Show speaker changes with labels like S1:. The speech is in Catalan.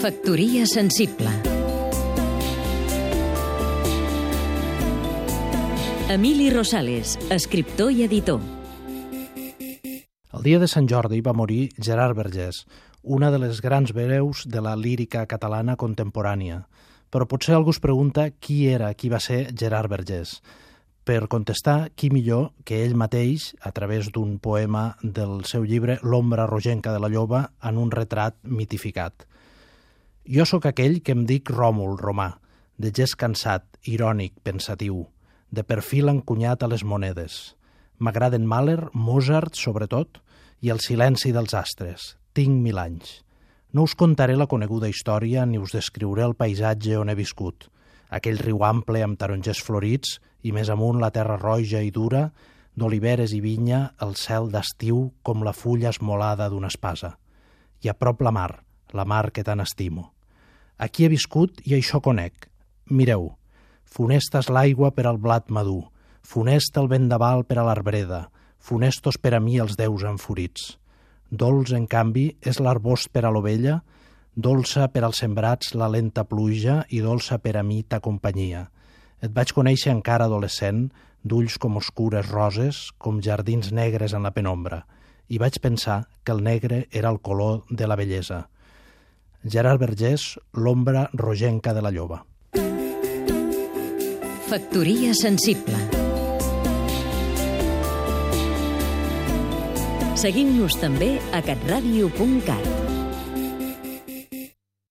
S1: Factoria sensible Emili Rosales, escriptor i editor
S2: El dia de Sant Jordi va morir Gerard Vergés, una de les grans veus de la lírica catalana contemporània. Però potser algú es pregunta qui era, qui va ser Gerard Vergés. Per contestar, qui millor que ell mateix, a través d'un poema del seu llibre L'ombra rogenca de la lloba, en un retrat mitificat. Jo sóc aquell que em dic Ròmul, romà, de gest cansat, irònic, pensatiu, de perfil encunyat a les monedes. M'agraden Mahler, Mozart, sobretot, i el silenci dels astres. Tinc mil anys. No us contaré la coneguda història ni us descriuré el paisatge on he viscut. Aquell riu ample amb tarongers florits i més amunt la terra roja i dura, d'oliveres i vinya, el cel d'estiu com la fulla esmolada d'una espasa. I a prop la mar, la mar que tant estimo. Aquí he viscut i això conec. Mireu, funesta és l'aigua per al blat madur, funest el vendaval per a l'arbreda, funestos per a mi els déus enfurits. Dolç, en canvi, és l'arbost per a l'ovella, dolça per als sembrats la lenta pluja i dolça per a mi ta companyia. Et vaig conèixer encara adolescent, d'ulls com oscures roses, com jardins negres en la penombra, i vaig pensar que el negre era el color de la bellesa. Gerard Vergés, l'ombra rogenca de la lloba.
S1: Factoria sensible Seguim-nos també a catradio.cat